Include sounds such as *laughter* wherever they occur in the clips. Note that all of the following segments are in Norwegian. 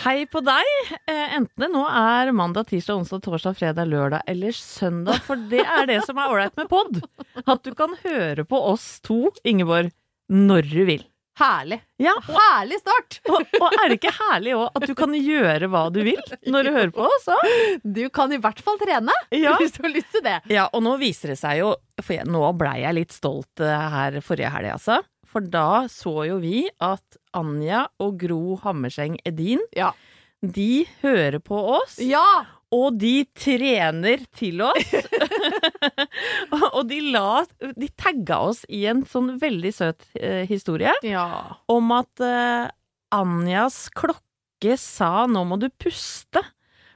Hei på deg, eh, enten det nå er mandag, tirsdag, onsdag, torsdag, fredag, lørdag eller søndag, for det er det som er ålreit med pod. At du kan høre på oss to, Ingeborg, når du vil. Herlig. Ja, Herlig start! og, og er det ikke herlig òg at du kan gjøre hva du vil når du hører på oss? Du kan i hvert fall trene Ja. hvis du har lyst til det. Ja, og nå viser det seg jo For jeg, nå blei jeg litt stolt eh, her forrige helg, altså. For da så jo vi at Anja og Gro Hammerseng Edin, Ja. de hører på oss. Ja! Og de trener til oss. *laughs* og de la De tagga oss i en sånn veldig søt eh, historie ja. om at eh, Anjas klokke sa 'nå må du puste',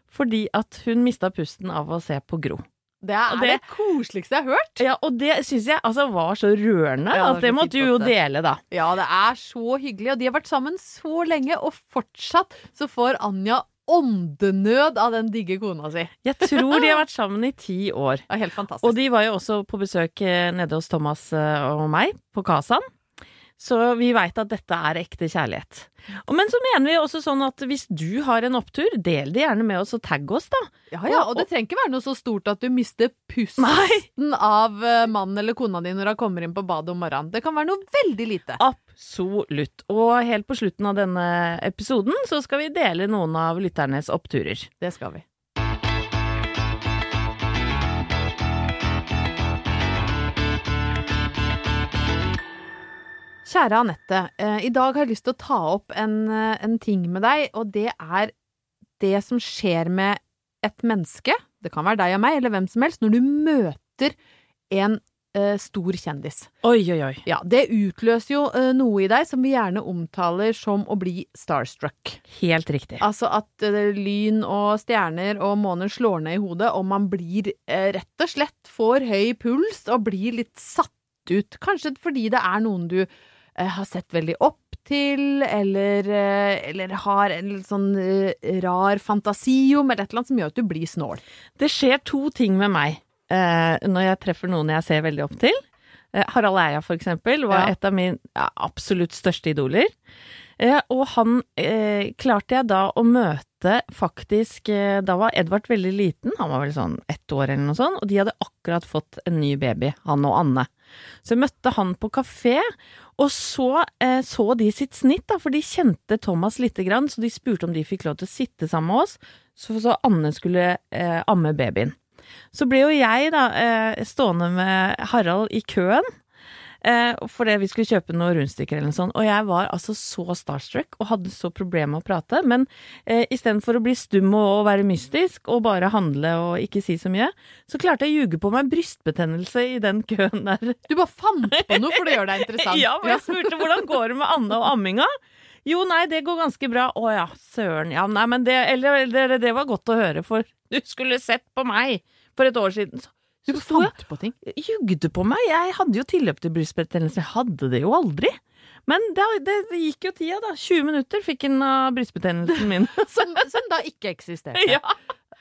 fordi at hun mista pusten av å se på Gro. Det er det, det- koseligste jeg har hørt. Ja, og det syns jeg altså var så rørende Ja, det at det måtte du jo dele, da. Ja, det er så hyggelig, og de har vært sammen så lenge, og fortsatt så får Anja åndenød av den digge kona si. *laughs* Jeg tror de har vært *laughs* sammen i ti år. Er helt fantastisk. Og de var jo også på besøk eh, nede hos Thomas eh, og meg på Kasan. Så vi veit at dette er ekte kjærlighet. Og Men så mener vi også sånn at hvis du har en opptur, del det gjerne med oss og tagg oss, da. ja, ja, og det trenger ikke være noe så stort at du mister pusten Nei. av eh, mannen eller kona di når hun kommer inn på badet om morgenen. Det kan være noe veldig lite. Absolutt. Og helt på slutten av denne episoden så skal vi dele noen av lytternes oppturer. Det skal vi. Kjære Anette, eh, i dag har jeg lyst til å ta opp en, eh, en ting med deg, og det er det som skjer med et menneske, det kan være deg og meg, eller hvem som helst, når du møter en uh, stor kjendis. Oi, oi, oi. Ja, det utløser jo uh, noe i deg som vi gjerne omtaler som å bli starstruck. Helt riktig. Altså at uh, lyn og stjerner og måner slår ned i hodet, og man blir rett og slett får høy puls og blir litt satt ut. Kanskje fordi det er noen du har sett veldig opp til, eller, eh, eller har en sånn eh, rar fantasi om, eller et eller annet som gjør at du blir snål. Det skjer to ting med meg eh, når jeg treffer noen jeg ser veldig opp til. Eh, Harald Eia, for eksempel, var Ja. et av mine ja, absolutt største idoler. Eh, og han eh, klarte jeg da å møte faktisk eh, Da var Edvard veldig liten, han var vel sånn ett år eller noe sånt, og de hadde akkurat fått en ny baby, han og Anne. Så jeg møtte han på kafé, og så eh, så de sitt snitt, da, for de kjente Thomas lite grann, så de spurte om de fikk lov til å sitte sammen med oss, så, så Anne skulle eh, amme babyen. Så ble jo jeg da eh, stående med Harald i køen, eh, fordi vi skulle kjøpe noen rundstykker eller noe sånt, og jeg var altså så starstruck og hadde så problemer med å prate, men eh, istedenfor å bli stum og, og være mystisk og bare handle og ikke si så mye, så klarte jeg å ljuge på meg brystbetennelse i den køen der. Du bare fant på noe for det gjør deg interessant. *laughs* Ja, for jeg spurte hvordan går det med Anne og amminga? Jo, nei, det går ganske bra. Å ja, søren. Ja, nei, men det, eller, det, det var godt å høre, for du skulle sett på meg for et år siden. Så jeg fant på ting. jugde på meg. Jeg hadde jo tilløp til brystbetennelse. Jeg hadde det jo aldri. Men det, det, det gikk jo tida, da. 20 minutter fikk han av brystbetennelsen min. Som, som da ikke eksisterte. *laughs* ja.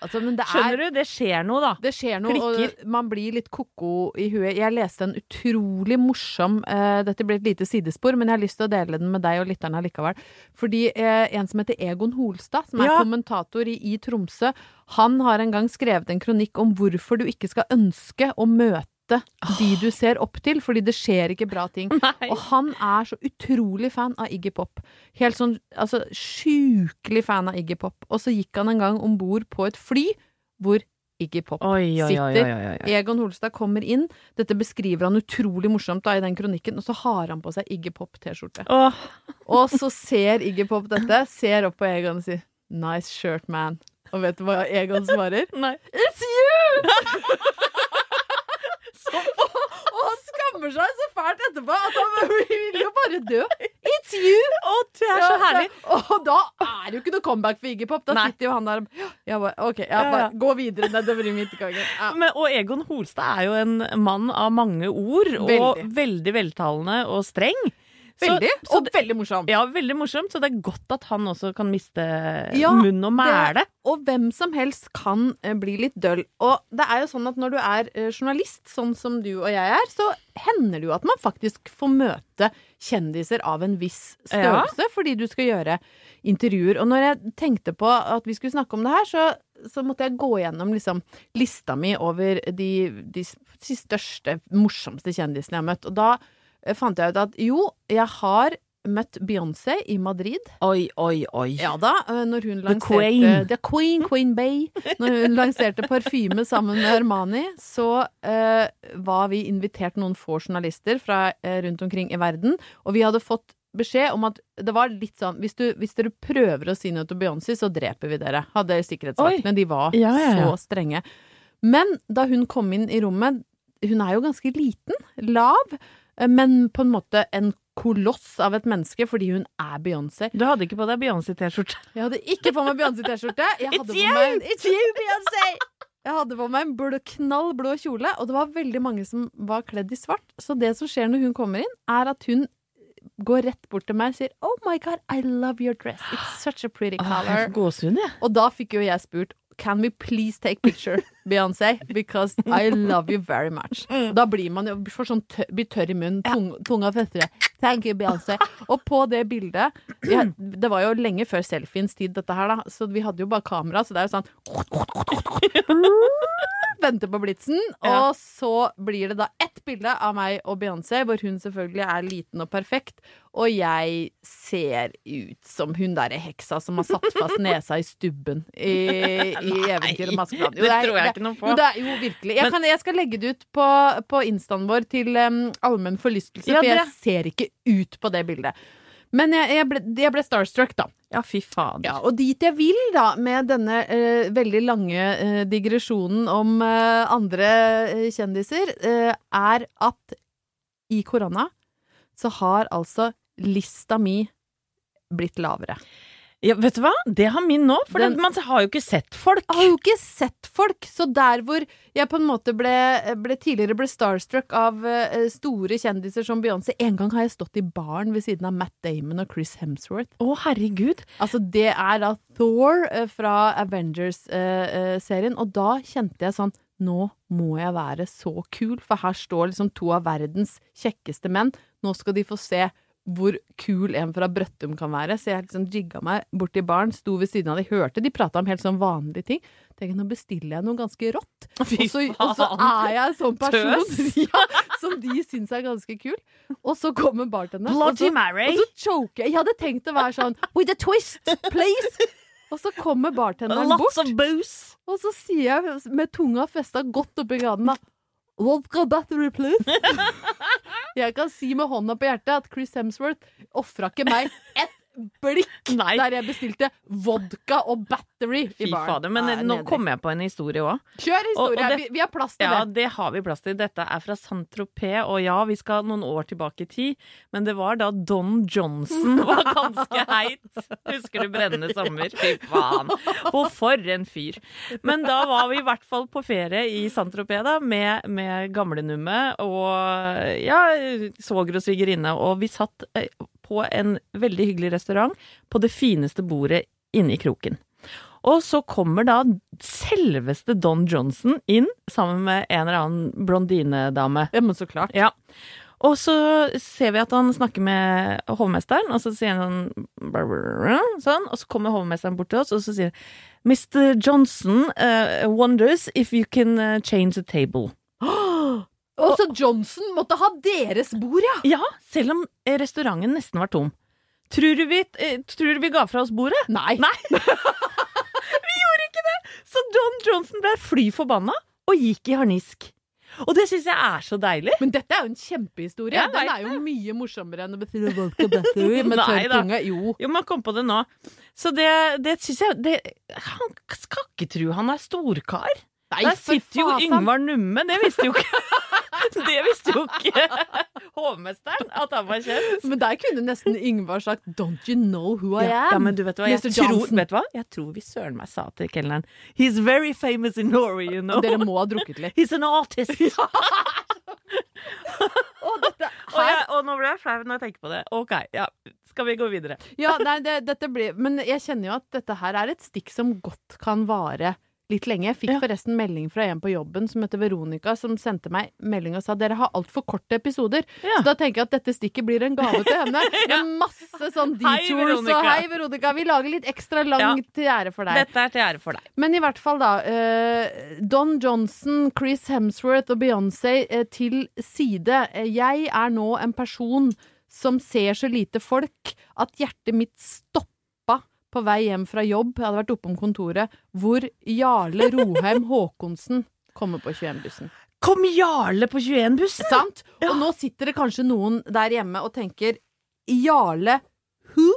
Altså, men det er Skjønner du? Det skjer noe, da. Det skjer noe, Klikker. og man blir litt ko-ko i huet. Jeg leste en utrolig morsom uh, Dette blir et lite sidespor, men jeg har lyst til å dele den med deg og lytterne likevel. Fordi uh, en som heter Egon Holstad, som er Ja. kommentator i, i Tromsø, han har en gang skrevet en kronikk om hvorfor du ikke skal ønske å møte de du ser opp til, fordi det skjer ikke bra ting. *laughs* Nei. Og han er så utrolig fan av Iggy Pop. Helt sånn altså sjukelig fan av Iggy Pop. Og så gikk han en gang om bord på et fly hvor Iggy Pop Oi, oi, sitter. oi. Egon Holstad kommer inn. Dette beskriver han utrolig morsomt da i den kronikken, og så har han på seg Iggy Pop-T-skjorte. Oh. Og så ser Iggy Pop dette, ser opp på Egon og sier 'nice shirt, man'. Og vet du hva Egon svarer? *laughs* nei. It's you! *laughs* og han skammer seg så fælt etterpå at han vil jo bare dø. It's you! Å, det er så herlig. Ja, Og da er det jo ikke noe comeback for Iggy Pop. Da Nei. sitter jo han der og jeg bare, OK, jeg bare, gå videre nedover i midtgangen. Ja. Men, og Egon Holstad er jo en mann av mange ord, og Veldig. veldig veltalende og streng. Så- Veldig. så og veldig morsomt. Ja, veldig morsomt, så det er godt at han også kan miste Ja, munn og mæle. Og hvem som helst kan eh, bli litt døll. Og det er jo sånn at når du er eh, journalist, sånn som du og jeg er, så hender det jo at man faktisk får møte kjendiser av en viss størrelse, fordi du skal gjøre intervjuer. Og når jeg tenkte på at vi skulle snakke om det her, så, så måtte jeg gå gjennom liksom, lista mi over de, de, de største, morsomste kjendisene jeg har møtt. Og da fant jeg ut at jo, jeg har møtt Beyoncé i Madrid. Oi, oi, oi. Ja da, øh, når hun lanserte The Queen. The Queen, Queen Bay. Når hun lanserte parfyme sammen med Armani, så uh, var vi invitert noen få journalister fra uh, rundt omkring i verden, og vi hadde fått beskjed om at det var litt sånn hvis, du, hvis dere prøver å si noe til Beyoncé, så dreper vi dere. Hadde sikkerhetsvaktene. De var Ja, ja, ja. så strenge. Men da hun kom inn i rommet Hun er jo ganske liten, lav, men på en måte en koloss av et menneske fordi hun er Beyoncé. Du hadde ikke på deg Beyoncé-T-skjorte. Jeg hadde ikke på meg Beyoncé-T-skjorte. It's you! meg It's you, Beyoncé! Jeg hadde på meg en blå, knall blå kjole, og det var veldig mange som var kledd i svart. Så det som skjer når hun kommer inn, er at hun går rett bort til meg og sier Oh my God, I love your dress. It's such a pretty color. jeg. Og da fikk jo jeg spurt Can we please take picture, Beyoncé? Because I love you very much. Da blir man jo får sånn tør, blir tørr i munnen, tung, tunga fester. Thank you, Beyoncé. Og på det bildet had, Det var jo lenge før selfiens tid, dette her, da, så vi hadde jo bare kamera, så det er jo sånn *laughs* Venter på blitsen, Ja. og så blir det da ett bilde av meg og Beyoncé, hvor hun selvfølgelig er liten og perfekt, og jeg ser ut som hun derre heksa som har satt fast nesa i stubben i, i *laughs* Eventyr og Askepott. Jo, det er- tror jeg ikke noe på. Jo, det er, jo virkelig. Jeg, kan, jeg skal legge det ut på, på instaen vår til um, allmenn forlystelse, Ja, for jeg ser ikke ut på det bildet. Men jeg, jeg, ble, jeg ble starstruck, da. Ja, fy fader. Ja, og dit jeg vil da med denne eh, veldig lange eh, digresjonen om eh, andre eh, kjendiser, eh, er at i korona så har altså lista mi blitt lavere. Ja, vet du hva? Det har min nå, for Den- man har jo ikke sett folk. Har jo ikke sett folk, så der hvor jeg på en måte ble, ble tidligere ble starstruck av uh, store kjendiser som Beyoncé En gang har jeg stått i baren ved siden av Matt Damon og Chris Hemsworth. Å, herregud. Altså, det er da Thor uh, fra Avengers-serien, og da kjente jeg sånn Nå må jeg være så kul, for her står liksom to av verdens kjekkeste menn. Nå skal de få se hvor kul en fra Brøttum kan være. Så jeg liksom jigga meg bort til baren, sto ved siden av de, hørte de prata om helt sånn vanlige ting. Tenker nå bestiller jeg noe ganske rått. Og så, og så er jeg en sånn person *laughs* ja, som de syns er ganske kul. Og så kommer bartenderen, og Bloody så Mary. og så choker jeg. Jeg hadde tenkt å være sånn With a twist, please! Og så kommer bartenderen Lots bort, of booze. og så sier jeg med tunga festa godt oppi graden, da Vodka battery, please. *laughs* Jeg kan si med hånda på hjertet at Chris Hemsworth ofra ikke meg ett blikk Nei. der jeg bestilte vodka og battery i baren. fader. Men Nei, nå kommer kom jeg på en historie òg. Kjør historie. og det- vi, vi har plass til Ja, det. det har vi plass til. Dette er fra Saint-Tropez, og ja, vi skal noen år tilbake i tid, men det var da Don Johnson *laughs* var ganske heit. Husker du Brennende sommer? Fy faen. Og for en fyr. Men da var vi i hvert fall på ferie i Saint-Tropez, da, med, med gamlenummet og ja, svoger og svigerinne, og vi satt eh, på en veldig hyggelig restaurant på det fineste bordet inne i kroken. Og så kommer da selveste Don Johnson inn sammen med en eller annen blondinedame. Ja, men så klart. Ja. Og så ser vi at han snakker med hovmesteren, og så sier han sånn, sånn Og så kommer hovmesteren bort til oss, og så sier han Mr. Johnson uh, wonders if you can uh, change the table. Og så Johnson måtte ha deres bord, ja! Ja, selv om eh, restauranten nesten var tom. Tror du vi, eh, tror du vi ga fra oss bordet? Nei. Nei. *laughs* vi gjorde ikke det! Så Don Johnson ble fly forbanna og gikk i harnisk. Og det syns jeg er så deilig. Men dette er jo en kjempehistorie. Jeg Den vet er jo mye morsommere enn å betyde vodka battery med Nei tørr da. tunge. Jo. Jo, man kom på det nå. Så det, det syns jeg det, Han skal ikke tro han er storkar. Nei, Der for sitter jo faen. Yngvar Numme. Det visste jo ikke *laughs* *laughs* Det visste jo ikke *laughs* hovmesteren, at han var kjent. Men der kunne nesten Yngvar sagt 'Don't you know who I Ja, am'? men du vet hva, jeg tror, vet hva? Jeg tror vi søren meg sa til kelneren He's very famous in Norway, you know. Dere må ha drukket litt. *laughs* He's an artist. Dette Og, jeg, og nå ble jeg flau når jeg tenker på det. Ok, ja. Skal vi gå videre? Ja, nei, det, dette blir Men jeg kjenner jo at dette her er et stikk som godt kan vare litt lenge. Jeg fikk Ja. forresten melding fra en på jobben som heter Veronica, som sendte meg melding og sa dere har altfor korte episoder. Ja. Så da tenker jeg at dette stikket blir en gave til henne. *laughs* Ja. Med masse sånn Hei, detours og hei, Veronica. Vi lager litt ekstra langt til ære for deg. Dette er til ære for deg. Men i hvert fall, da. Uh, Don Johnson, Chris Hemsworth og Beyoncé uh, til side. Uh, Jeg er nå en person som ser så lite folk at hjertet mitt stoppa på vei hjem fra jobb. Jeg hadde vært oppe om kontoret, hvor Jarle Roheim *laughs* Haakonsen kommer på 21-bussen. Kom Jarle på 21-bussen! Sant? Ja. Og nå sitter det kanskje noen der hjemme og tenker Jarle who?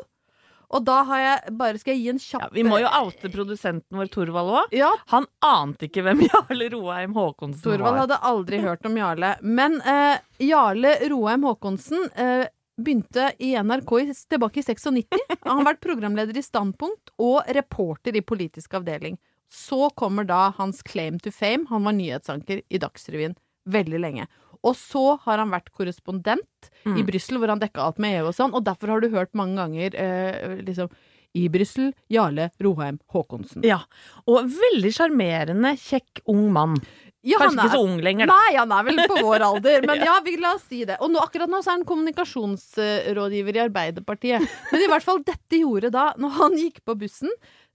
Og da har jeg bare Skal jeg gi en kjapp Ja, vi må jo oute produsenten vår, Torvald òg. Ja, Han ante ikke hvem Jarle Roheim Haakonsen Torvald var. hadde aldri hørt om Jarle. Men eh, Jarle Roheim Haakonsen eh, begynte i NRK i, tilbake i 96. Han har vært programleder i Standpunkt og reporter i Politisk avdeling. Så kommer da hans claim to fame. Han var nyhetsanker i Dagsrevyen veldig lenge. Og så har han vært korrespondent i Mm. Brussel, hvor han dekka alt med EU og sånn. Og derfor har du hørt mange ganger eh, liksom I Brussel, Jarle Roheim Haakonsen. Ja, Og veldig sjarmerende, kjekk, ung mann. Ja, Kanskje er, ikke så ung lenger, da. Nei, han er vel på vår alder, *laughs* men ja, vi la oss si det. Og nå, akkurat nå så er han kommunikasjonsrådgiver i Arbeiderpartiet. Men i hvert fall dette gjorde da, når han gikk på bussen,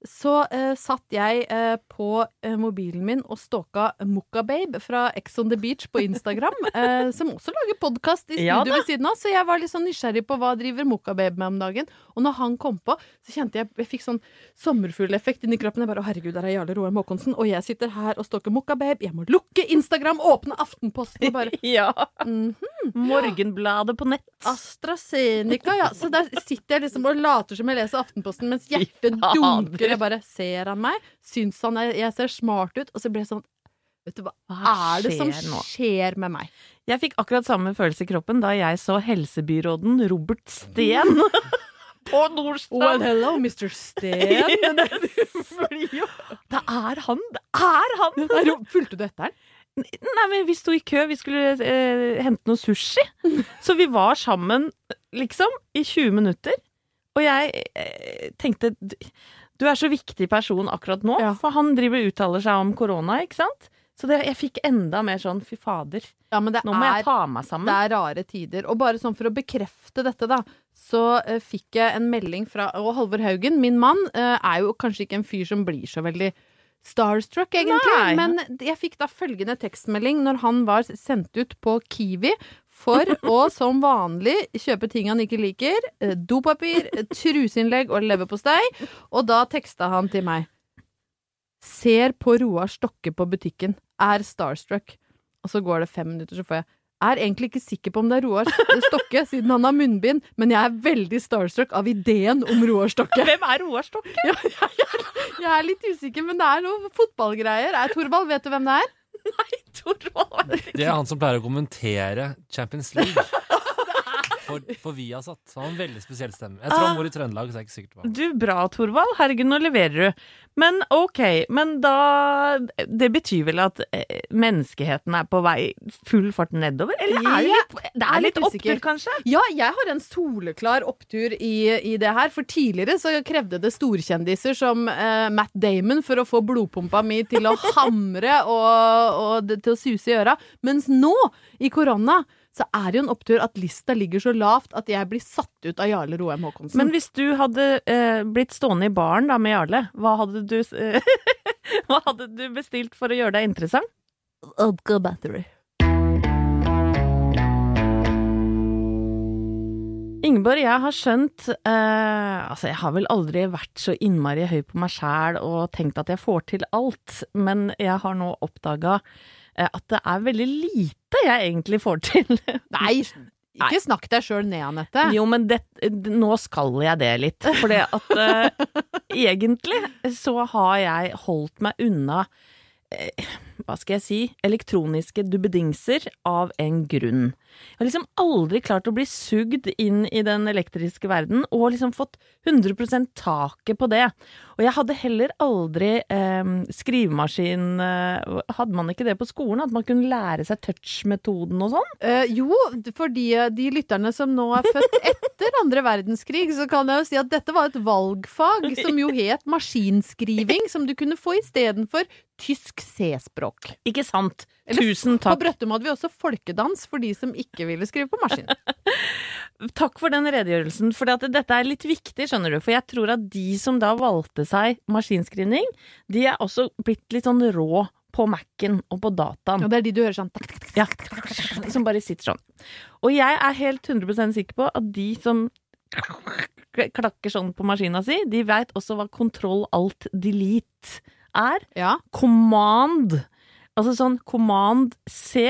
så uh, satt jeg uh, på uh, mobilen min og stalka Mokkababe fra Ex on the Beach på Instagram, *laughs* som også lager podkast i studio Ja ved siden av, så jeg var litt sånn nysgjerrig på hva driver Mokkababe med om dagen. Og når han kom på, så kjente jeg jeg fikk sånn sommerfugleffekt inni kroppen. Jeg bare, å herregud, der er Jarle Roar Måkonsen, og jeg sitter her og stalker Mokkababe. Jeg må lukke Instagram, åpne Aftenposten og bare *laughs* Ja. mhm, Morgenbladet på nett. AstraZeneca, ja. Så der sitter jeg liksom og later som jeg leser Aftenposten, mens hjertet dunker. Jeg bare ser han meg, syns han jeg, jeg ser smart ut, og så blir jeg sånn Vet du hva Hva er det som skjer nå? skjer med meg? Jeg fikk akkurat samme følelse i kroppen da jeg så helsebyråden Robert Steen *laughs* på Nordstrand. Well, hello, Mr. Steen. *laughs* yes. det, *laughs* er han! Det er han! Fulgte du etter den? Nei, men Vi sto i kø, vi skulle eh, hente noe sushi. *laughs* Så vi var sammen, liksom, i 20 minutter. Og jeg eh, tenkte du- er så viktig person akkurat nå, Ja. for han driver og uttaler seg om korona, ikke sant? Så det, jeg fikk enda mer sånn fy fader, Ja, men det nå må jeg er ta meg sammen. Det er rare tider. Og bare sånn for å bekrefte dette, da, så eh, fikk jeg en melding fra Og Halvor Haugen, min mann, eh, er jo kanskje ikke en fyr som blir så veldig starstruck, egentlig. Nei. Men jeg fikk da følgende tekstmelding når han var sendt ut på Kiwi for *laughs* å som vanlig kjøpe ting han ikke liker. eh, Dopapir, eh, truseinnlegg og leverpostei. Og da teksta han til meg. Ser på Roar Stokke på butikken. Er starstruck. Og så går det fem minutter, så får jeg er egentlig ikke sikker på om det er Roar Stokke, *laughs* siden han har munnbind, men jeg er veldig starstruck av ideen om Roar Stokke. Hvem er Roar Stokke? Ja, *laughs* jeg, jeg er litt usikker, men det er noe fotballgreier. Er Torvald, vet du hvem det er? Nei, Torvald. Det er han som pleier å kommentere Champions League. *laughs* for, for Viasat. Så han har en veldig spesiell stemme. Jeg tror han bor i Trøndelag, så jeg er ikke sikker på Du, bra, Thorvald. Herregud, nå leverer du. Men ok, men da Det betyr vel at eh, menneskeheten er på vei full fart nedover? Eller er det litt, det er litt litt opptur, kanskje? Ja, jeg har en soleklar opptur i, i det her. For tidligere så krevde det storkjendiser som eh, Matt Damon for å få blodpumpa mi til å *laughs* hamre og, og det, til å suse i øra. Mens nå, i korona, så er det jo en opptur at lista ligger så lavt at jeg blir satt ut av Jarle Roheim Haakonsen. Men hvis du hadde eh, blitt stående i baren da med Jarle, hva hadde du *laughs* Hva hadde du bestilt for å gjøre deg interessant? Odga battery. Ingeborg, jeg har skjønt eh, Altså, jeg har vel aldri vært så innmari høy på meg sjæl og tenkt at jeg får til alt, men jeg har nå oppdaga at det er veldig lite jeg egentlig får til. *laughs* Nei, ikke snakk deg sjøl ned, Anette. Jo, men det, nå skal jeg det litt. For det at uh, *laughs* egentlig så har jeg holdt meg unna eh, hva skal jeg si, elektroniske dubbedingser av en grunn. Jeg har liksom aldri klart å bli sugd inn i den elektriske verden, og liksom fått 100% taket på det. Og jeg hadde heller aldri eh, skrivemaskin eh, Hadde man ikke det på skolen? At man kunne lære seg touch-metoden og sånn? Eh, jo, for de, de lytterne som nå er født *laughs* etter andre verdenskrig, så kan jeg jo si at dette var et valgfag som jo het maskinskriving, som du kunne få istedenfor tysk C-språk. Ikke sant? Eller Tusen På. Brøttum hadde vi også folkedans for de som ikke ville skrive på maskin. *laughs* Takk for den redegjørelsen, for dette er litt viktig, skjønner du. For jeg tror at de som da valgte seg maskinskrivning, de er også blitt litt sånn rå på Mac-en og på dataen. Og det er de du hører sånn. Ja, som bare sitter sånn. Og jeg er helt 100 sikker på at de som klakker sånn på maskina si, de veit også hva kontroll alt delete er. Ja. Command. Altså sånn command C,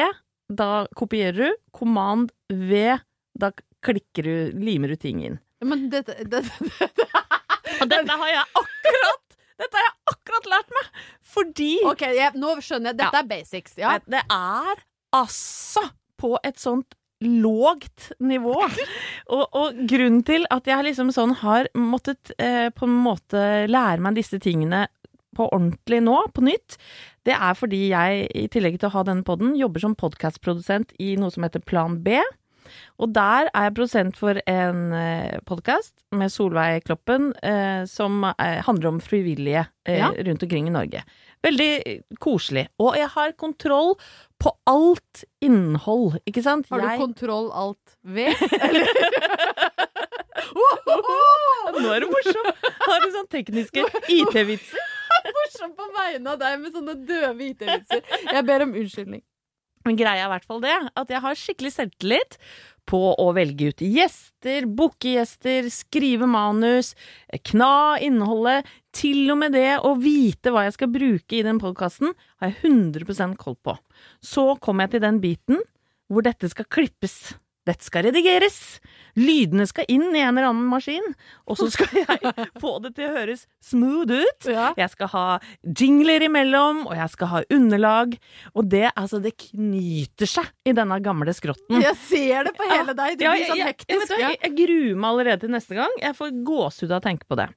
da kopierer du. Command V, da klikker du, limer du ting inn. Men dette, *laughs* dette, Og dette har jeg akkurat Dette har jeg akkurat lært meg! Fordi OK, jeg, nå skjønner jeg. Dette er basics. Ja. det, det er altså på et sånt lågt nivå. *laughs* Og, og grunnen til at jeg liksom sånn har måttet eh, på en måte lære meg disse tingene på ordentlig nå, på nytt, det er fordi jeg, i tillegg til å ha denne podden, jobber som podkastprodusent i noe som heter Plan B. Og der er jeg produsent for en eh, podkast med Solveig Kloppen eh, som eh, handler om frivillige eh, Ja. rundt omkring i Norge. Veldig koselig. Og jeg har kontroll på alt innhold, ikke sant? Har du jeg... kontroll alt ved? *laughs* Nå er du morsom! Har du sånn tekniske *laughs* IT-vitser? Morsom på vegne av deg med sånne døve IT-vitser. Jeg ber om unnskyldning. Men greia er i hvert fall det, at jeg har skikkelig selvtillit på å velge ut gjester, booke gjester, skrive manus, kna innholdet. Til og med det å vite hva jeg skal bruke i den podkasten, har jeg 100% koll på. Så kommer jeg til den biten hvor dette skal klippes. Dette skal redigeres. Lydene skal inn i en eller annen maskin, og så skal jeg *laughs* få det til å høres smooth ut. Ja. Jeg skal ha jingler imellom, og jeg skal ha underlag. Og det, altså, det knyter seg i denne gamle skrotten. Jeg ser det på hele deg. Du Ja, blir sånn jeg, jeg, hektisk. du jeg, jeg gruer meg allerede til neste gang. Jeg får gåsehud av å tenke på det.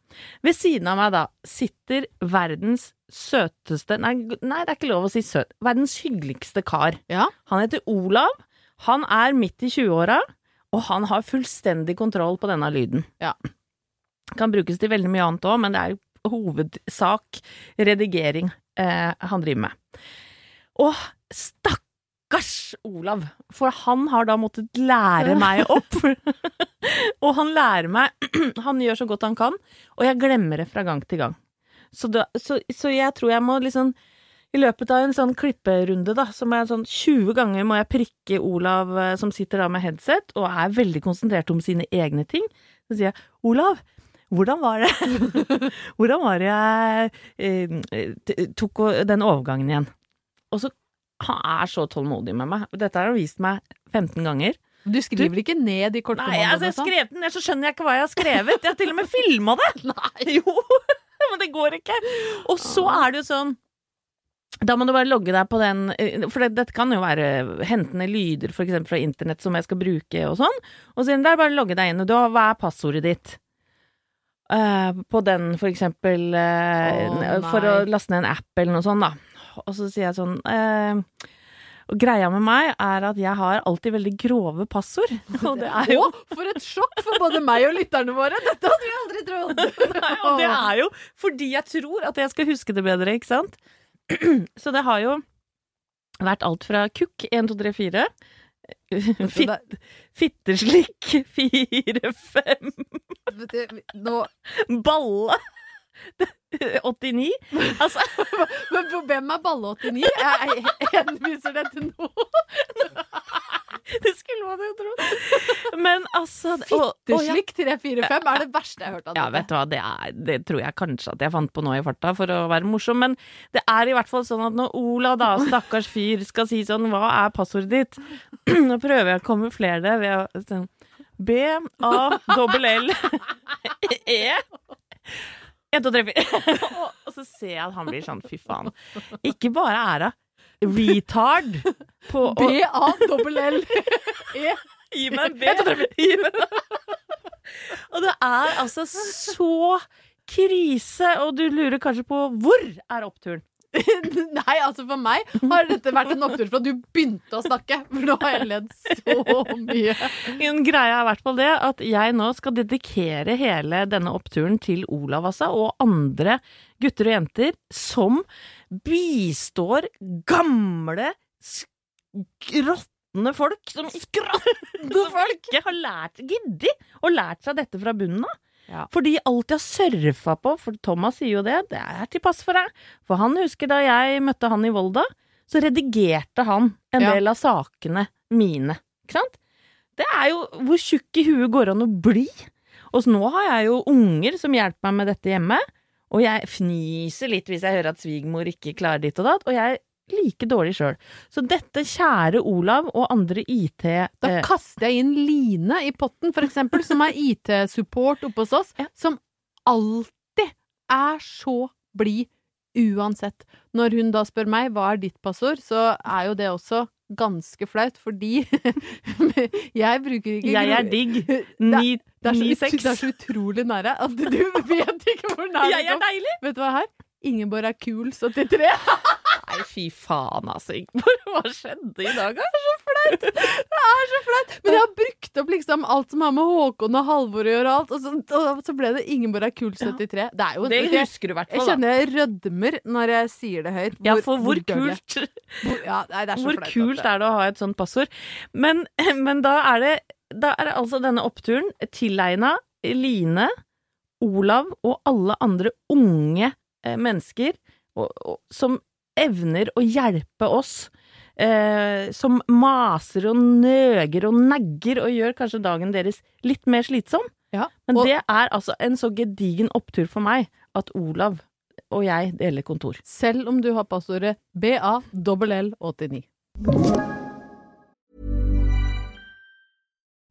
Ved siden av meg da sitter verdens søteste nei, nei, det er ikke lov å si søt. Verdens hyggeligste kar. Ja. Han heter Olav. Han er midt i 20-åra, og han har fullstendig kontroll på denne lyden. Ja. Kan brukes til veldig mye annet òg, men det er hovedsak redigering eh, han driver med. Og stakkars Olav, for han har da måttet lære meg opp. *laughs* og han lærer meg *clears throat* Han gjør så godt han kan, og jeg glemmer det fra gang til gang. Så, da, så, så jeg tror jeg må liksom i løpet av en sånn klipperunde, da, som er sånn 20 ganger må jeg prikke Olav eh, som sitter da med headset og er veldig konsentrert om sine egne ting. Så sier jeg, Olav, hvordan var det *laughs* Hvordan var det jeg eh, tok den overgangen igjen? Og så Han er så tålmodig med meg. Dette har han vist meg 15 ganger. Du skriver ikke ned de Nei, altså, jeg sånn? skrev den ned, så skjønner jeg ikke hva jeg har skrevet. Jeg har til og med *laughs* filma det! *laughs* Nei. Jo, men det går ikke. Og så er det jo sånn Da må du bare logge deg på den, eh, for det, dette kan jo være hentende lyder eksempel fra internett som jeg skal bruke og sånn. Og så der bare logge deg inn, og da, hva er passordet ditt? Uh, på den for eksempel uh, oh, For å laste ned en app eller noe sånt, da. Og så sier jeg sånn uh, og Greia med meg er at jeg har alltid veldig grove passord. *laughs* Og det er jo Å, for et sjokk for både meg og lytterne våre! Dette hadde vi aldri trodd! *laughs* Nei, og det er jo fordi jeg tror at jeg skal huske det bedre, ikke sant? *clears throat* Så det har jo vært alt fra kukk 1, 2, 3, 4 Fitt, Fitteslikk 4, 5 Vet Nå Balle. 89 Altså, *laughs* Men for hvem er Balle 89? Jeg, henviser det til noe. *laughs* det skulle man jo tro. Men altså Fitteslikk 345 er det verste jeg har hørt av Ja, vet du hva, det, er, det tror jeg kanskje at jeg fant på nå i farta for å være morsom, men det er i hvert fall sånn at når Ola da, *laughs* stakkars fyr, skal si sånn Hva er passordet ditt? *clears throat* Nå prøver jeg å kamuflere det ved å sånn B, A, dobbel L, E 1, 2, 3, 4. Og, så ser jeg at han blir sånn, fy faen. Ikke bare hun retard på B-A-L-L-E. *laughs* Gi meg en B. Gi meg Og det er altså så krise, og du lurer kanskje på hvor er oppturen? *laughs* Nei, altså for meg har dette vært en opptur fra du begynte å snakke. For nå har jeg ledd så mye. En greie er i hvert fall det at jeg nå skal dedikere hele denne oppturen til Olav, altså, og andre gutter og jenter som bistår gamle, skråtne folk som skråtne folk ikke har lært, giddet å lært seg dette fra bunnen av. Ja. For de alltid har surfa på, for Thomas sier jo det, det er til pass for deg. For han husker da jeg møtte han i Volda, så redigerte han en Ja. del av sakene mine. Ikke sant? Det er jo hvor tjukk i huet går an å bli. Og så nå har jeg jo unger som hjelper meg med dette hjemme. Og jeg fniser litt hvis jeg hører at svigermor ikke klarer ditt og datt. Og jeg er like dårlig sjøl. Så dette, kjære Olav og andre IT Da eh, kaster jeg inn Line i potten, for eksempel, som er IT-support oppe hos oss, *laughs* Ja. som alltid er så blid uansett. Når hun da spør meg hva er ditt passord, så er jo det også ganske flaut, fordi *laughs* jeg bruker ikke Jeg er digg. Det, Ni, det, er det er så utrolig nære at du *laughs* vet ikke hvor nær Jeg du er kom. deilig! Vet du hva her? Ingeborg er kul 73. *laughs* Nei, fy faen, altså. Ingeborg. Hva skjedde i dag, da? Det er så flaut! Men jeg har brukt opp liksom alt som har med Håkon og Halvor å gjøre, og alt, og så, så ble det Ingeborg er kul 73. Det er jo Det husker du i hvert fall. Jeg kjenner jeg rødmer når jeg sier det høyt. Ja, for hvor hvor kult Hvor, ja, nei, det er så Hvor flaut kult er det å ha et sånt passord? Men, *clears throat* men da er det Da er det altså denne oppturen tilegna Line, Olav og alle andre unge eh, mennesker og, og, som evner å hjelpe oss. Eh, som maser og nøger og negger og gjør kanskje dagen deres litt mer slitsom. Ja, Men det er altså en så gedigen opptur for meg at Olav og jeg deler kontor. selv om du har passordet BALL89.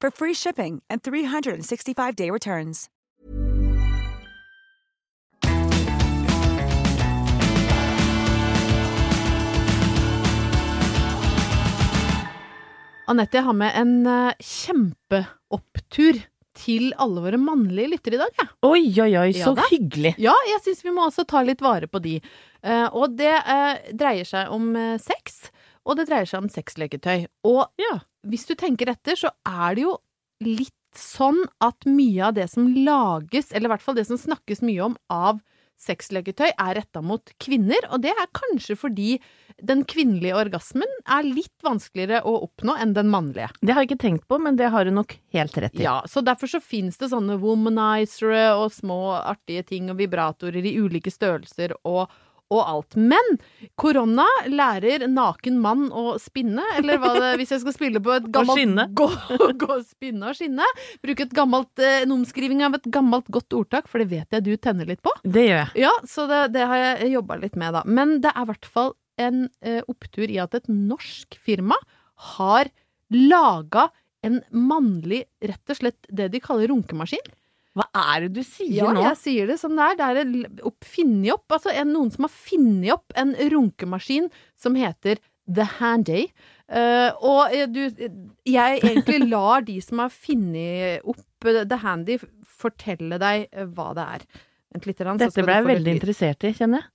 for free shipping and 365-day returns. Anette, jeg har med en eh, kjempeopptur til alle våre mannlige lyttere i dag, Ja. Oi, oi, oi, så Ja da. hyggelig. Ja, jeg syns vi må også ta litt vare på de. Eh, og det eh, dreier seg om sex, og det dreier seg om sexleketøy. Og Ja. Hvis du tenker etter, så er det jo litt sånn at mye av det som lages, eller i hvert fall det som snakkes mye om av sexleketøy, er retta mot kvinner, og det er kanskje fordi den kvinnelige orgasmen er litt vanskeligere å oppnå enn den mannlige. Det har jeg ikke tenkt på, men det har du nok helt rett i. Ja, så derfor så finnes det sånne womanizere og små artige ting og vibratorer i ulike størrelser og, og alt. Men korona lærer naken mann å spinne, eller hva det, hvis jeg skal spille på et gammelt skinne. Gå, gå, spinne og skinne. Bruke et gammelt, eh, en omskriving av et gammelt godt ordtak, for det vet jeg du tenner litt på. Det gjør jeg. Ja, så det, det har jeg jobba litt med, da. Men det er i hvert fall en eh, opptur i at et norsk firma har laga en mannlig, rett og slett det de kaller runkemaskin. Hva er det du sier Ja, nå? jeg sier det som det er. Det er en opp, altså en, noen som har funnet opp en runkemaskin som heter The Handy. Uh, og eh, du, jeg egentlig *laughs* lar de som har funnet opp eh, The Handy, fortelle deg hva det er. Litt, så Dette ble jeg veldig interessert i, kjenner jeg.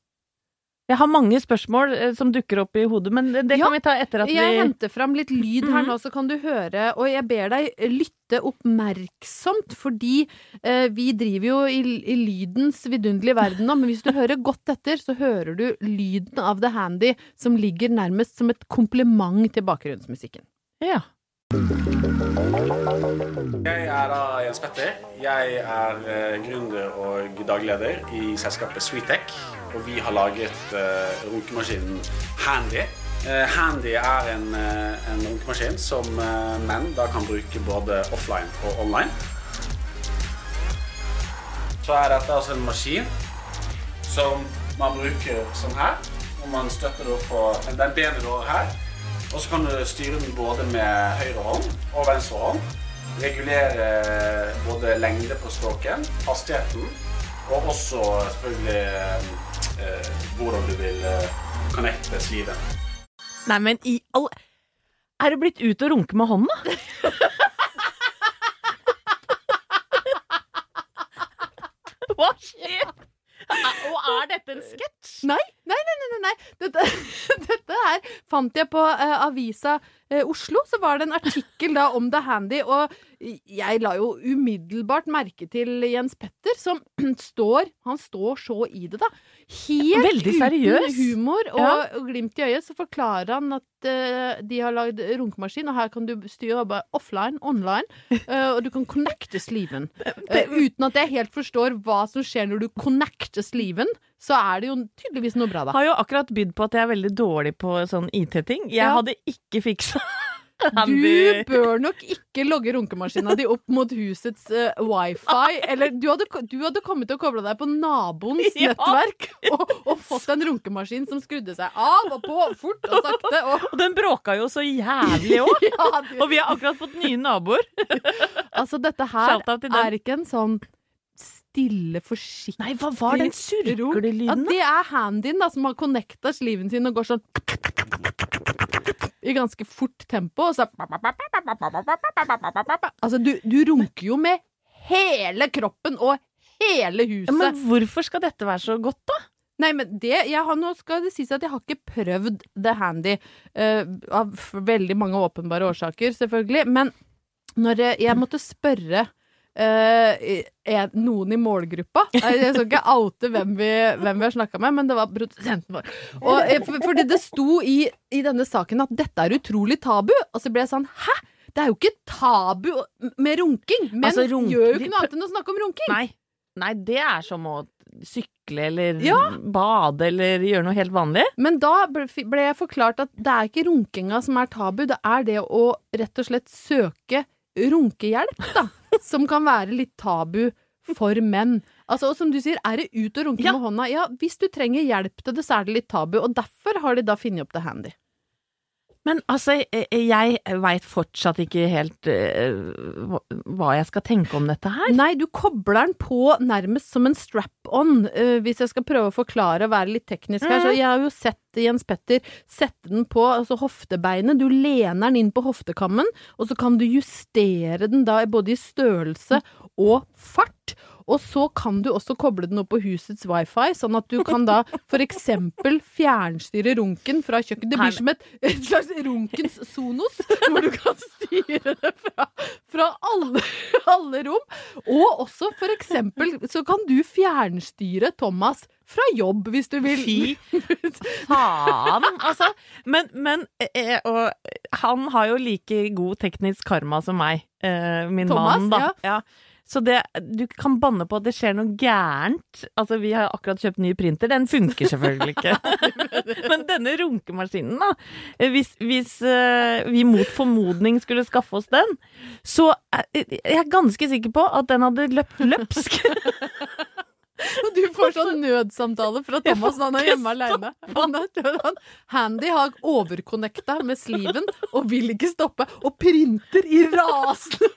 Jeg har mange spørsmål eh, som dukker opp i hodet, men det Ja, kan vi ta etter at Jeg vi henter fram litt lyd her Mhm. nå, så kan du høre. Og jeg ber deg lytte oppmerksomt, fordi eh, vi driver jo i, i lydens vidunderlige verden nå. Men hvis du hører godt etter, så hører du lyden av The Handy, som ligger nærmest som et kompliment til bakgrunnsmusikken. Ja. Jeg er da Jens Petter. Jeg er eh, gründer og dagleder i selskapet Sweetech. Og vi har laget uh, runkemaskinen Handy. Uh, Handy er en, uh, en runkemaskin som uh, menn da kan bruke både offline og online. Så er dette altså en maskin som man bruker sånn her. Og man støtter opp på den benet her. Og så kan du styre den både med høyre hånd og venstre hånd. Regulere både lengde på stroken, hastigheten, og også selvfølgelig eh, hvordan du vil eh, connecte sliven. Nei, men i all Er du blitt ut og runke med hånda? Hva skjer? Og er dette en sketsj? Nei, nei, nei, nei, nei. Dette, *laughs* dette her fant jeg på uh, avisa uh, Oslo. Så var det en artikkel da om The Handy, og jeg la jo umiddelbart merke til Jens Petter, som *clears throat* står Han står så i det, da. Helt Veldig seriøs. uten humor og, Ja. og glimt i øyet, så forklarer han at uh, de har lagd runkemaskin, og her kan du styre bare offline, online, og du kan connecte sliven. *laughs* Uten at jeg helt forstår hva som skjer når du connecter sliven, så er det jo tydeligvis noe bra, da. Har jo akkurat bydd på at jeg er veldig dårlig på sånn IT-ting. Jeg Ja. hadde ikke fiksa *laughs* Du bør nok ikke logge runkemaskina di opp mot husets uh, wifi. *laughs* Eller du hadde, du hadde kommet til å koble deg på naboens *laughs* Ja. nettverk og, og fått en runkemaskin som skrudde seg av og på fort og sakte. Og, Og den bråka jo så jævlig òg! ja, Og vi har akkurat fått nye naboer. altså, dette her er ikke en sånn stille, forsiktig Nei, hva var den surklelyden, Ja, det er handyen da, som har connecta sliven sin og går sånn i ganske fort tempo, og så Altså, du, du runker jo med hele kroppen og hele huset. Ja, men hvorfor skal dette være så godt, da? Nei, men det jeg har, Nå skal det sies at jeg har ikke prøvd The Handy, Uh, av veldig mange åpenbare årsaker, selvfølgelig. Men når jeg, jeg måtte spørre eh, en, noen i målgruppa Jeg jeg skal ikke oute hvem vi, hvem vi har snakka med, men det var produsenten vår. Og, eh, for, fordi det sto i, i denne saken at dette er utrolig tabu. Og så ble jeg sånn Hæ? Det er jo ikke tabu med runking! Men Altså, runk- gjør jo ikke noe annet enn å snakke om runking. Nei. Nei, det er som å sykle eller Ja. bade eller gjøre noe helt vanlig. Men da ble jeg forklart at det er ikke runkinga som er tabu, det er det å rett og slett søke runkehjelp, da. *laughs* Som kan være litt tabu for menn. Altså, og som du sier, er det ut og runke Ja. med hånda? Ja, hvis du trenger hjelp til det, så er det litt tabu, og derfor har de da funnet opp det handy. Men altså, jeg, jeg veit fortsatt ikke helt uh, hva- jeg skal tenke om dette her. Nei, du kobler den på nærmest som en strap-on, uh, hvis jeg skal prøve å forklare og være litt teknisk her. Så jeg har jo sett Jens Petter sette den på altså hoftebeinet. Du lener den inn på hoftekammen, og så kan du justere den da både i størrelse og fart. Og så kan du også koble den opp på husets wifi, sånn at du kan da eksempel fjernstyre runken fra kjøkkenet. Det blir som et, et slags runkens Sonos, hvor du kan styre det fra, fra alle, alle rom. Og også eksempel så kan du fjernstyre Thomas fra jobb, hvis du vil. Fy faen, altså. Men, men eh, Og han har jo like god teknisk karma som meg, eh, min Thomas, mann, da. Ja. Så det, du kan banne på at det skjer noe gærent. Altså, vi har akkurat kjøpt ny printer. Den funker selvfølgelig ikke. *laughs* Men denne runkemaskinen, da. Hvis, hvis eh, vi mot formodning skulle skaffe oss den, så er jeg ganske sikker på at den hadde løpt løpsk. *laughs* Og du får sånn nødsamtale fra Thomas når han er hjemme aleine. *laughs* Han er han. Handy har overconnecta med sliven og vil ikke stoppe, og printer i rasende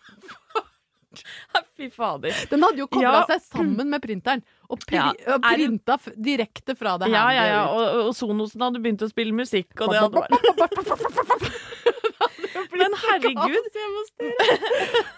*laughs* Fy fader. Den hadde jo kobla Ja. seg sammen med printeren, og, pri Ja, og printa direkte fra det Ja, ja, ja. Og, og Sonosen hadde begynt å spille musikk, og det hadde vært *laughs* Men herregud.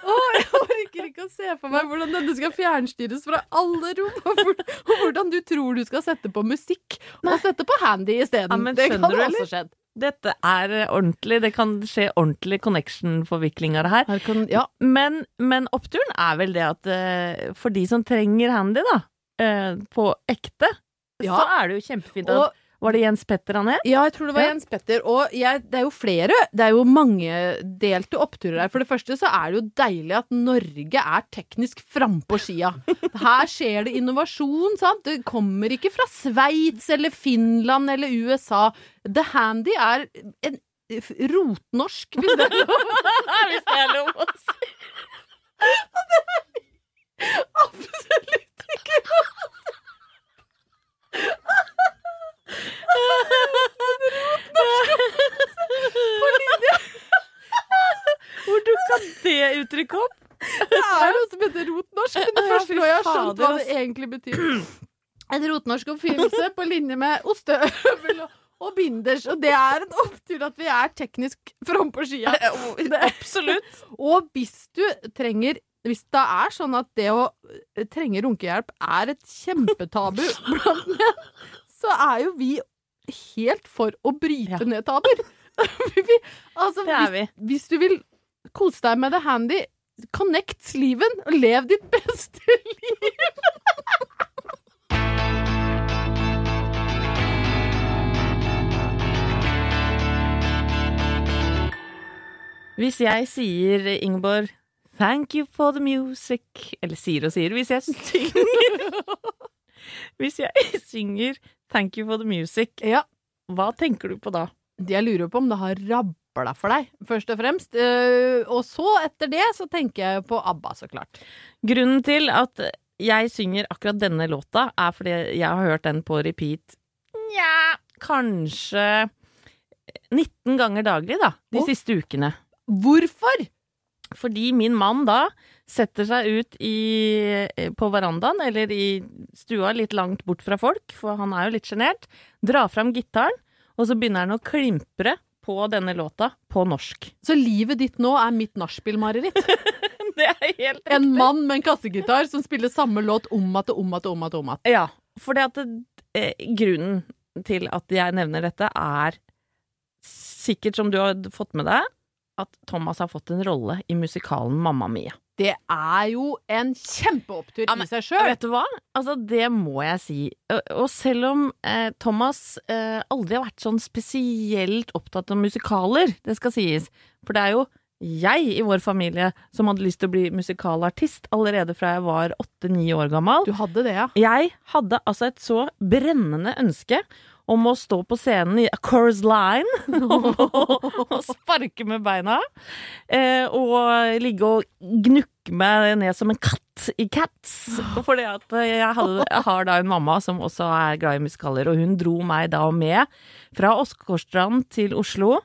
oh, jeg orker ikke å se for meg hvordan dette skal fjernstyres fra alle rom, og hvor- og hvordan du tror du skal sette på musikk, og sette på handy isteden. Ja, men det kan også skjedd. Dette er eh, ordentlig. Det kan skje ordentlig connection-forvikling av det her. Her kan, ja, Men, men oppturen er vel det at eh, for de som trenger handy, da, eh, på ekte, Ja. så er det jo kjempefint. og At, var det Jens Petter han het? Ja, jeg tror det var Ja. Jens Petter. Og jeg, det er jo flere, det er jo mangedelte oppturer her. For det første så er det jo deilig at Norge er teknisk frampå skia. Her skjer det innovasjon, sant. Det kommer ikke fra Sveits eller Finland eller USA. The Handy er en rotnorsk, hvis det er lov. Hvis det er lov å si. *laughs* Absolutt ikke lov. Hvor dukka det uttrykket opp? Det er noe som heter rotnorsk, men det første nå jeg har skjønt hva det egentlig betyr. En rotnorsk oppfinnelse på linje med ostehøvel og, binders, og det er en opptur at vi er teknisk frampå skia. Absolutt. Og hvis du trenger hvis det er sånn at det å eh, trenge runkehjelp er et kjempetabu blant menn, så er jo vi helt for å bryte Ja. ned tabuer. *laughs* Altså, Det er hvis, vi. hvis du vil kose deg med det handy, connect sliven og lev ditt beste *laughs* liv. Hvis jeg sier, Ingeborg, thank you for the music Eller sier og sier. Hvis jeg synger *laughs* Hvis jeg *laughs* synger thank you for the music, Ja, hva tenker du på da? jeg lurer på om det har rabla for deg, først og fremst. Eh, og så, etter det, så tenker jeg på ABBA, så klart. Grunnen til at jeg synger akkurat denne låta, er fordi jeg har hørt den på repeat Nja, kanskje 19 ganger daglig, da, de oh. siste ukene. Hvorfor? Fordi min mann da setter seg ut i, på verandaen, eller i stua litt langt bort fra folk, for han er jo litt sjenert, drar fram gitaren, og så begynner han å klimpre på denne låta på norsk. Så livet ditt nå er mitt nachspiel-mareritt? *laughs* Det er helt En mann med en kassegitar som spiller samme låt om at og om at og om at. om at. Ja, for det, eh, grunnen til at jeg nevner dette, er sikkert som du har fått med deg, at Thomas har fått en rolle i musikalen Mamma Mia. Det er jo en kjempeopptur Ja, men- i seg sjøl. Vet du hva? Altså, det må jeg si. Og, selv om eh, Thomas eh, aldri har vært sånn spesielt opptatt av musikaler, det skal sies, for det er jo jeg i vår familie som hadde lyst til å bli musikalartist allerede fra jeg var åtte-ni år gammel. Du hadde det, ja. Jeg hadde altså et så brennende ønske om å stå på scenen i A Chorus Line *laughs* og, og sparke med beina. Eh, og ligge og gnukke gikk meg ned som en katt i Cats. Fordi at jeg, hadde, jeg har da en mamma som også er glad i musikaler, og hun dro meg da med fra Åsgårdstrand til Oslo.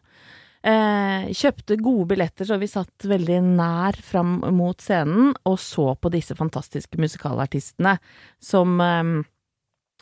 Eh, kjøpte gode billetter, så vi satt veldig nær fram mot scenen og så på disse fantastiske musikalartistene som eh,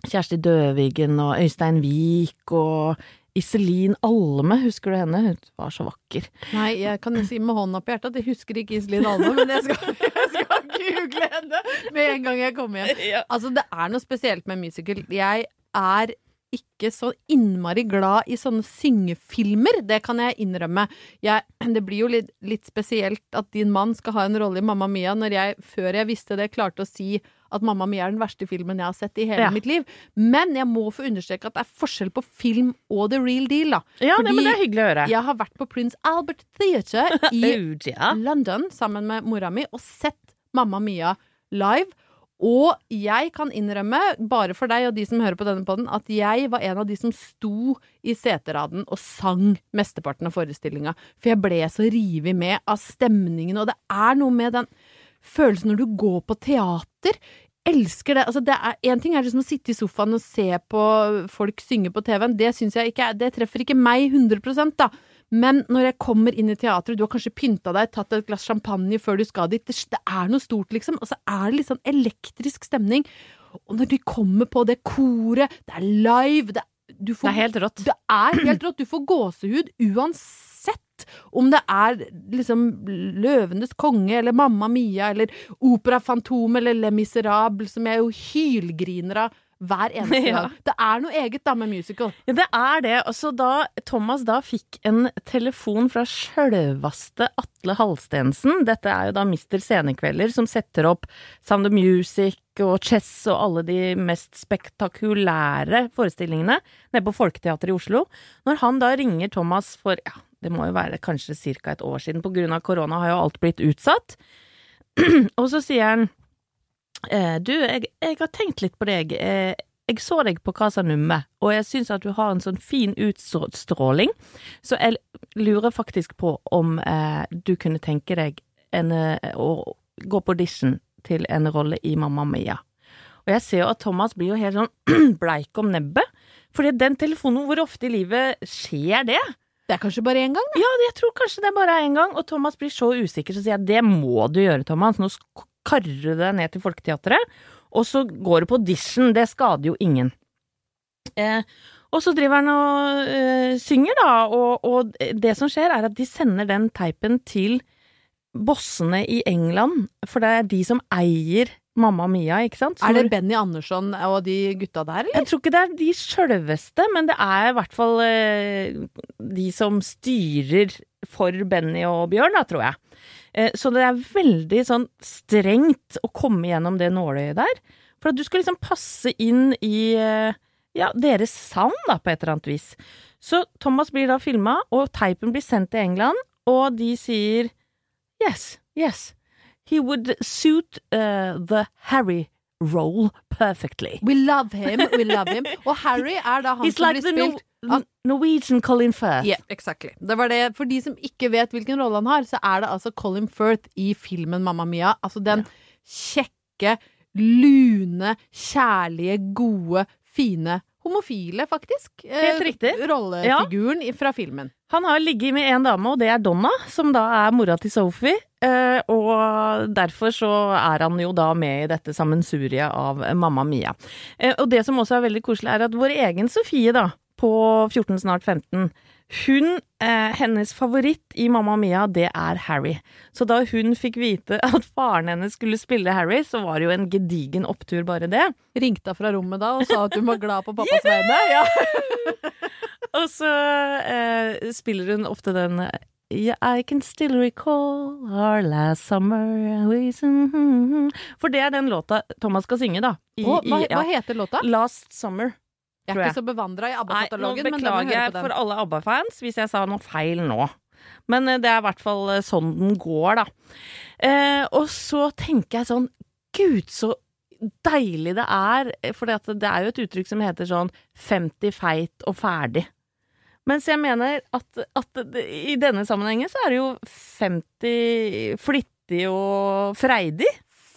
Kjersti Døvigen og Øystein Wiik og Iselin Alme, husker du henne? Hun var så vakker. Nei, jeg kan si med hånda på hjertet at jeg husker ikke Iselin Alme, men jeg skal, *laughs* jeg skal google henne med en gang jeg kommer hjem. Altså, det er noe spesielt med musical. Jeg er ikke så innmari glad i sånne syngefilmer, det kan jeg innrømme. Jeg, *clears throat* det blir jo litt, litt spesielt at din mann skal ha en rolle i Mamma Mia, når jeg, før jeg visste det, klarte å si at Mamma Mia er den verste filmen jeg har sett i hele Ja. mitt liv. Men jeg må få understreke at det er forskjell på film og the real deal, da. Ja, det, men Fordi det er hyggelig å høre. Jeg har vært på Prince Albert Theatre *laughs* i ja. London sammen med mora mi og sett Mamma Mia live. Og jeg kan innrømme, bare for deg og de som hører på denne podden, at jeg var en av de som sto i seteraden og sang mesteparten av forestillinga. For jeg ble så revet med av stemningen, og det er noe med den følelsen når du går på teater. Elsker det. Altså det er, en ting er liksom å sitte i sofaen og se på folk synge på TV-en. Det syns jeg ikke Det treffer ikke meg 100 da. Men når jeg kommer inn i teatret, du har kanskje pynta deg, tatt et glass champagne før du skal dit, det, er noe stort, liksom. Og så er det litt sånn elektrisk stemning. Og når de kommer på det koret, det er live, det, du får, Det er helt rått. det er helt rått. Du får gåsehud uansett om det er liksom Løvenes konge eller Mamma Mia eller Opera Fantom eller Le Miserable, som jeg jo hylgriner av hver eneste *laughs* Ja. Det er noe eget da med musical. Ja, det er det. Og så da Thomas da fikk en telefon fra sjølvaste Atle Halstensen Dette er jo da Mister Scenekvelder som setter opp Sound of Music og Chess og alle de mest spektakulære forestillingene nede på Folketeatret i Oslo. Når han da ringer Thomas for ja, det må jo være kanskje ca. et år siden, på grunn av korona har jo alt blitt utsatt. *clears throat* og så sier han Eh, du, jeg, jeg har tenkt litt på deg. Eh, jeg så deg på Casa Numme, og jeg syns at du har en sånn fin utstråling, så jeg lurer faktisk på om eh, du kunne tenke deg en, eh, å gå på audition til en rolle i Mamma Mia. Og jeg ser jo at Thomas blir jo helt sånn *clears throat* bleik om nebbet, fordi den telefonen, hvor ofte i livet skjer det? Det er kanskje bare én gang, da. Ja, jeg tror kanskje det bare er én gang, og Thomas blir så usikker, så sier jeg det må du gjøre, Thomas. Nå karrer du deg ned til Folketeatret, og så går du på audition. Det skader jo ingen. Eh, og så driver han og øh, synger, da, og, og det som skjer, er at de sender den teipen til bossene i England, for det er de som eier Mamma Mia, ikke sant? Som Er det Benny Andersson og de gutta der, eller? jeg tror ikke det er de sjølveste, men det er i hvert fall eh, de som styrer for Benny og Bjørn, da, tror jeg. Eh, så det er veldig sånn strengt å komme gjennom det nåløyet der. For at du skal liksom passe inn i eh, ja, deres savn, da, på et eller annet vis. Så Thomas blir da filma, og teipen blir sendt til England, og de sier yes, yes. He would suit uh, the Harry role perfectly. We love him, we love him. *laughs* Og Harry er da han He's som like the blir no spilt Ah. Norwegian Colin Firth. Yeah, exactly. Det var det. For de som ikke vet hvilken rolle han har, så er det altså Colin Firth i filmen Mamma Mia. Altså den kjekke, lune, kjærlige, gode, fine homofile, faktisk. eh, Helt riktig. Rollefiguren ja. fra filmen. Han har ligget med en dame, og det er Donna, som da er mora til Sophie. Eh, og derfor så er han jo da med i dette sammensuriet av Mamma Mia. Eh, og det som også er veldig koselig, er at vår egen Sofie, da, på 14, snart 15, hun, eh, hennes favoritt i Mamma Mia, det er Harry. Så da hun fikk vite *laughs* at faren hennes skulle spille Harry, så var det jo en gedigen opptur, bare det. Ringte hun fra rommet da og sa at hun var glad på pappas vegne? Ja. *laughs* Og så eh, spiller hun ofte den Yeah, I can still recall our last summer we- For det er den låta Thomas skal synge, da. I, oh, hva, i, ja. hva heter låta? Last Summer. Jeg er jeg. ikke så bevandra i ABBA-katalogen, men da må jeg for alle ABBA-fans hvis jeg sa noe feil nå. Men eh, det er i hvert fall eh, sånn den går, da. Eh, og så tenker jeg sånn Gud, så deilig det er. For det er jo et uttrykk som heter sånn 50 feit og ferdig. Mens jeg mener at, at i denne sammenhengen så er det jo 50 flittig og freidig.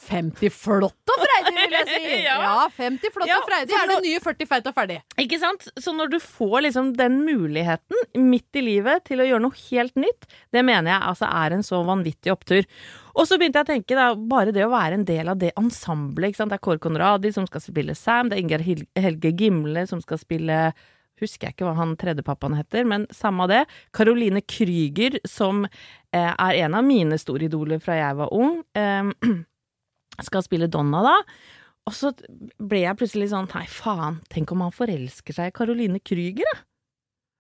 50 flott og freidig, vil jeg si! *laughs* Ja. ja. 50 flott Ja, og freidig er det nye 40 feit og ferdig. Ikke sant? Så når du får liksom den muligheten midt i livet til å gjøre noe helt nytt, det mener jeg altså er en så vanvittig opptur. Og så begynte jeg å tenke, da, bare det å være en del av det ensemblet. Det er Kåre Conradi som skal spille Sam, det er Ingar Helge Gimle som skal spille Husker jeg ikke hva han tredjepappaen heter, men samme av det. Caroline Krüger, som eh, er en av mine store idoler fra jeg var ung, eh, *clears throat* skal spille Donna da. Og så ble jeg plutselig sånn Nei, faen, tenk om han forelsker seg i Caroline Krüger, da?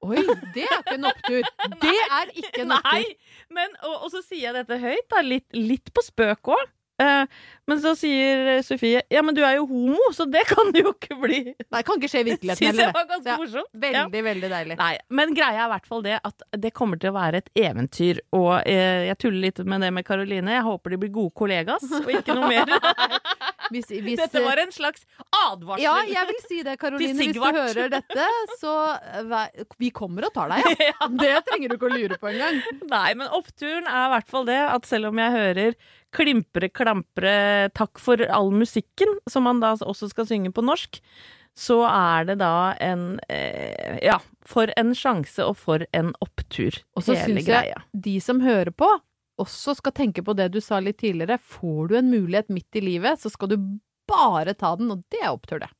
Oi, det er ikke en opptur. *laughs* Det er ikke en opptur. Nei! Men, og, og så sier jeg dette høyt, da, litt, litt på spøk òg. Men så sier eh, Sofie ja, men du er jo homo, så det kan du jo ikke bli. Nei, kan ikke skje i *laughs* virkeligheten Synes jeg var ganske morsomt. Ja. Veldig, veldig deilig. Nei, men greia er i hvert fall det at det kommer til å være et eventyr. Og eh, jeg tuller litt med det med Karoline. Jeg håper de blir gode kollegas, og ikke noe mer. *laughs* Hvis, hvis, Dette var en slags advarsel. Ja, jeg vil si det, Karoline. Hvis du hører dette, så eh, Vi kommer og tar deg, *laughs* ja. Det trenger du ikke å lure på engang. Nei, men oppturen er i hvert fall det at selv om jeg hører klimpre, klampre, takk for all musikken, som man da også skal synge på norsk, så er det da en eh, Ja, for en sjanse og for en opptur, Og så hele syns jeg de som hører på, også skal tenke på det du sa litt tidligere. Får du en mulighet midt i livet, så skal du bare ta den, og det er opptur, det.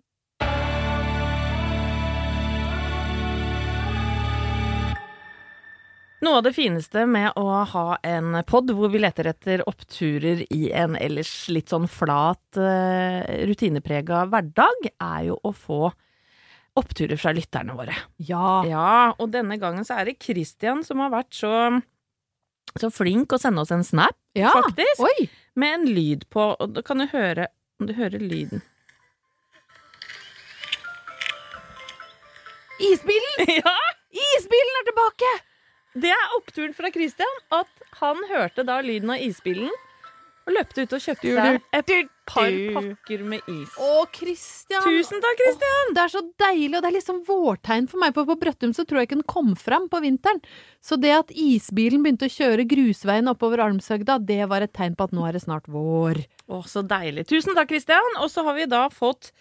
Noe av det fineste med å ha en pod hvor vi leter etter oppturer i en ellers litt sånn flat, uh, rutineprega hverdag, er jo å få oppturer fra lytterne våre. Ja. Ja, og denne gangen så er det Christian som har vært så, så flink å sende oss en snap, ja. faktisk, Oi! med en lyd på, og da kan du høre, om du hører lyden. Isbilen! *laughs* Ja, Isbilen er tilbake! Det er oppturen fra Christian, at han hørte da lyden av isbilen, og løpte ut og kjøpte seg et par pakker med is. Å, Christian! Tusen takk, Christian! Det er så deilig, og det er liksom vårtegn for meg, for på Brøttum så tror jeg ikke den kom fram på vinteren. Så det at isbilen begynte å kjøre grusveien oppover Almshøgda, det var et tegn på at nå er det snart vår. Å, så deilig. Tusen takk, Christian. Og så har vi da fått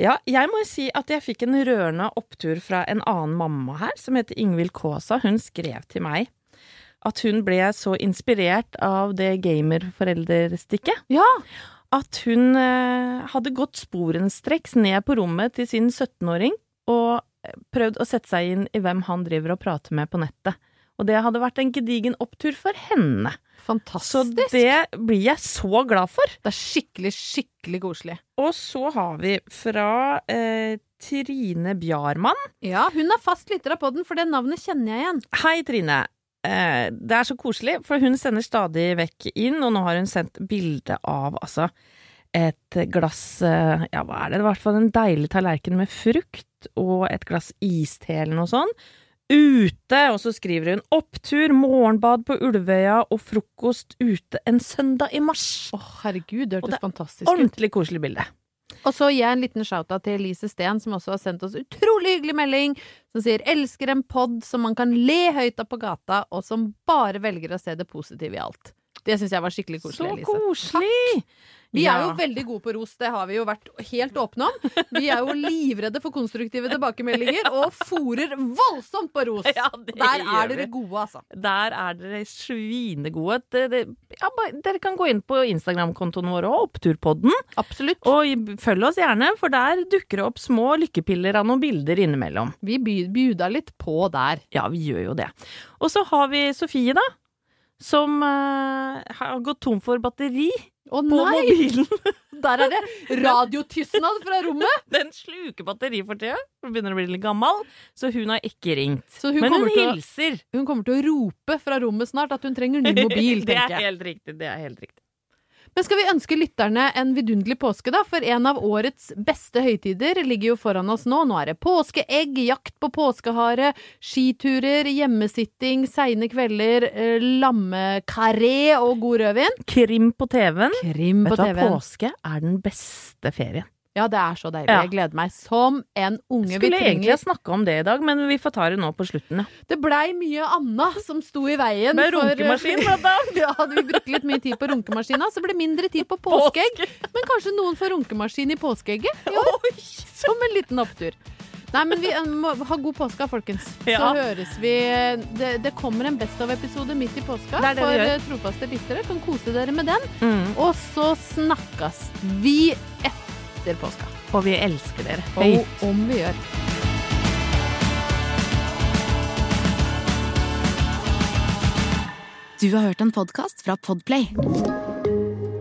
Ja, jeg må si at jeg fikk en rørende opptur fra en annen mamma her, som heter Ingvild Kaasa. Hun skrev til meg at hun ble så inspirert av det gamerforeldrestikket Ja! at hun eh, hadde gått sporenstreks ned på rommet til sin 17-åring og eh, prøvd å sette seg inn i hvem han driver og prater med på nettet. Og det hadde vært en gedigen opptur for henne. Fantastisk. Så det blir jeg så glad for. Det er skikkelig, skikkelig koselig. Og så har vi fra eh, Trine Bjarmann. Ja, hun er fast lytter av podden, for det navnet kjenner jeg igjen. Hei, Trine. Eh, det er så koselig, for hun sender stadig vekk inn, og nå har hun sendt bilde av altså et glass eh, Ja, hva er det? I hvert fall en deilig tallerken med frukt og et glass iste eller noe sånt. Ute! Og så skriver hun 'opptur, morgenbad på Ulvøya og frokost ute en søndag i mars'. Å, herregud, det Og hørtes det er fantastisk ut. Ordentlig koselig bilde. Og så gir jeg en liten shout-out til Elise Steen, som også har sendt oss utrolig hyggelig melding, som sier 'elsker en pod som man kan le høyt av på gata, og som bare velger å se det positive i alt'. Det syns jeg var skikkelig koselig, Så Elise. koselig! Vi er jo veldig gode på ros, det har vi jo vært helt åpne om. Vi er jo livredde for konstruktive tilbakemeldinger, og fòrer voldsomt på ros. *laughs* Ja, Der er dere gode, altså. Der er dere svinegode. Det, det, ja, dere kan gå inn på Instagram-kontoen vår og Oppturpodden, Absolutt. og følg oss gjerne, for der dukker det opp små lykkepiller av noen bilder innimellom. Vi bjuda litt på der. Ja, vi gjør jo det. Og så har vi Sofie, da. Som uh, har gått tom for batteri Å på nei! mobilen. *laughs* Der er det radiotysnad fra rommet! *laughs* Den sluker batteri for tida. Hun begynner å bli litt gammel, så hun har ikke ringt. Så hun Men hun til å- Hun kommer til å rope fra rommet snart at hun trenger ny *laughs* mobil, det er helt riktig. Det er helt riktig. Men skal vi ønske lytterne en vidunderlig påske, da? For en av årets beste høytider ligger jo foran oss nå. Nå er det påskeegg, jakt på påskehare, skiturer, hjemmesitting, seine kvelder, eh, lammekaré og god rødvin. Krim på TV-en. Krim Vet på du hva, TV-en. påske er den beste ferien. Ja, det er så deilig. Ja. Jeg gleder meg som en unge. Vi Skulle egentlig trenger ha snakka om det i dag, men vi får ta det nå på slutten, ja. Det blei mye anna som sto i veien. Med for- runkemaskin, blant annet. *laughs* ja, vi brukt litt mye tid på runkemaskina, så ble det mindre tid på påskeegg. Men kanskje noen får runkemaskin i påskeegget i år? Som en liten opptur. Nei, men vi eh, må ha god påske, folkens. Så Ja. høres vi Det, det kommer en Best of-episode midt i påska Det det for vi eh, trofaste lyttere. Kan kose dere med den. Mm. Og så snakkes vi etter påska. Og vi elsker dere. Og om vi gjør. Du har hørt en podkast fra Podplay.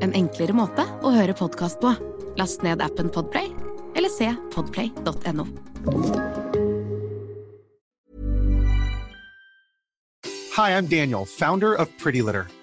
En enklere måte å høre podkast på. Last ned appen Podplay, eller se podplay.no. Hi, I'm Daniel, founder of Pretty Litter.